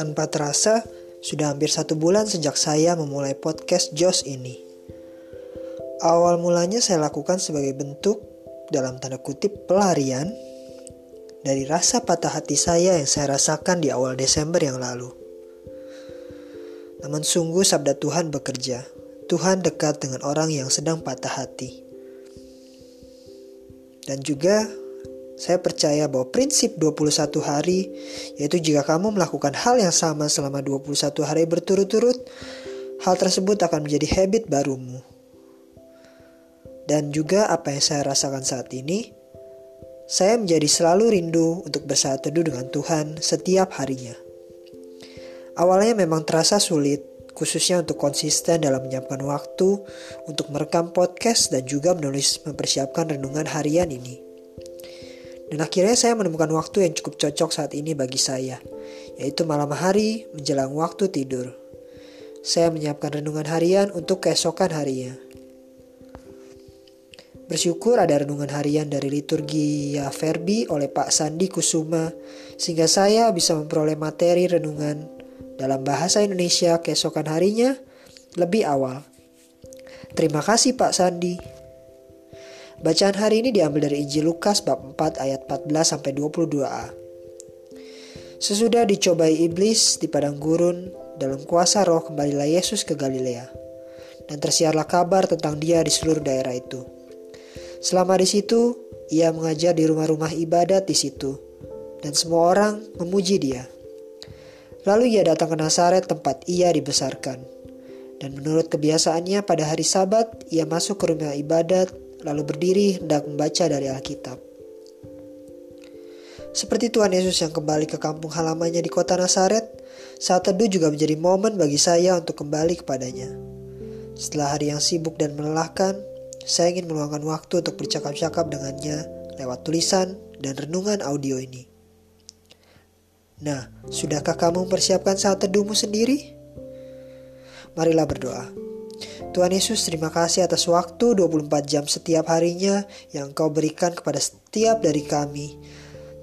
Tanpa terasa, sudah hampir satu bulan sejak saya memulai podcast Jos ini. Awal mulanya saya lakukan sebagai bentuk dalam tanda kutip pelarian dari rasa patah hati saya yang saya rasakan di awal Desember yang lalu. Namun sungguh sabda Tuhan bekerja. Tuhan dekat dengan orang yang sedang patah hati. Dan juga saya percaya bahwa prinsip 21 hari, yaitu jika kamu melakukan hal yang sama selama 21 hari berturut-turut, hal tersebut akan menjadi habit barumu. Dan juga apa yang saya rasakan saat ini, saya menjadi selalu rindu untuk bersaat teduh dengan Tuhan setiap harinya. Awalnya memang terasa sulit, khususnya untuk konsisten dalam menyiapkan waktu untuk merekam podcast dan juga menulis mempersiapkan renungan harian ini. Dan akhirnya saya menemukan waktu yang cukup cocok saat ini bagi saya, yaitu malam hari menjelang waktu tidur. Saya menyiapkan renungan harian untuk keesokan harinya. Bersyukur ada renungan harian dari liturgi ya Verbi oleh Pak Sandi Kusuma, sehingga saya bisa memperoleh materi renungan dalam bahasa Indonesia keesokan harinya lebih awal. Terima kasih Pak Sandi. Bacaan hari ini diambil dari Injil Lukas bab 4 ayat 14 sampai 22a. Sesudah dicobai iblis di padang gurun, dalam kuasa roh kembalilah Yesus ke Galilea. Dan tersiarlah kabar tentang dia di seluruh daerah itu. Selama di situ, ia mengajar di rumah-rumah ibadat di situ, dan semua orang memuji dia. Lalu ia datang ke Nazaret tempat ia dibesarkan. Dan menurut kebiasaannya pada hari sabat, ia masuk ke rumah ibadat lalu berdiri hendak membaca dari Alkitab. Seperti Tuhan Yesus yang kembali ke kampung halamannya di kota Nazaret, saat teduh juga menjadi momen bagi saya untuk kembali kepadanya. Setelah hari yang sibuk dan melelahkan, saya ingin meluangkan waktu untuk bercakap-cakap dengannya lewat tulisan dan renungan audio ini. Nah, sudahkah kamu mempersiapkan saat teduhmu sendiri? Marilah berdoa. Tuhan Yesus terima kasih atas waktu 24 jam setiap harinya yang kau berikan kepada setiap dari kami.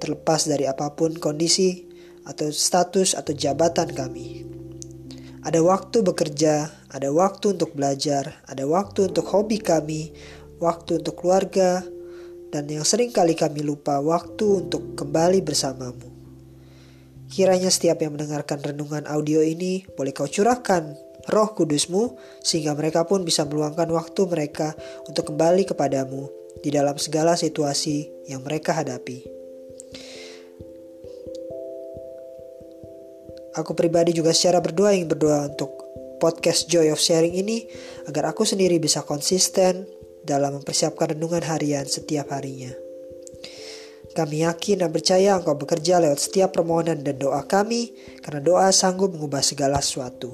Terlepas dari apa pun kondisi atau status atau jabatan kami. Ada waktu bekerja, ada waktu untuk belajar, ada waktu untuk hobi kami, waktu untuk keluarga, dan yang sering kali kami lupa waktu untuk kembali bersamamu. Kiranya setiap yang mendengarkan renungan audio ini boleh kau curahkan roh kudusmu sehingga mereka pun bisa meluangkan waktu mereka untuk kembali kepadamu di dalam segala situasi yang mereka hadapi. Aku pribadi juga secara berdoa ingin berdoa untuk podcast Joy of Sharing ini agar aku sendiri bisa konsisten dalam mempersiapkan renungan harian setiap harinya. Kami yakin dan percaya Engkau bekerja lewat setiap permohonan dan doa kami, karena doa sanggup mengubah segala sesuatu.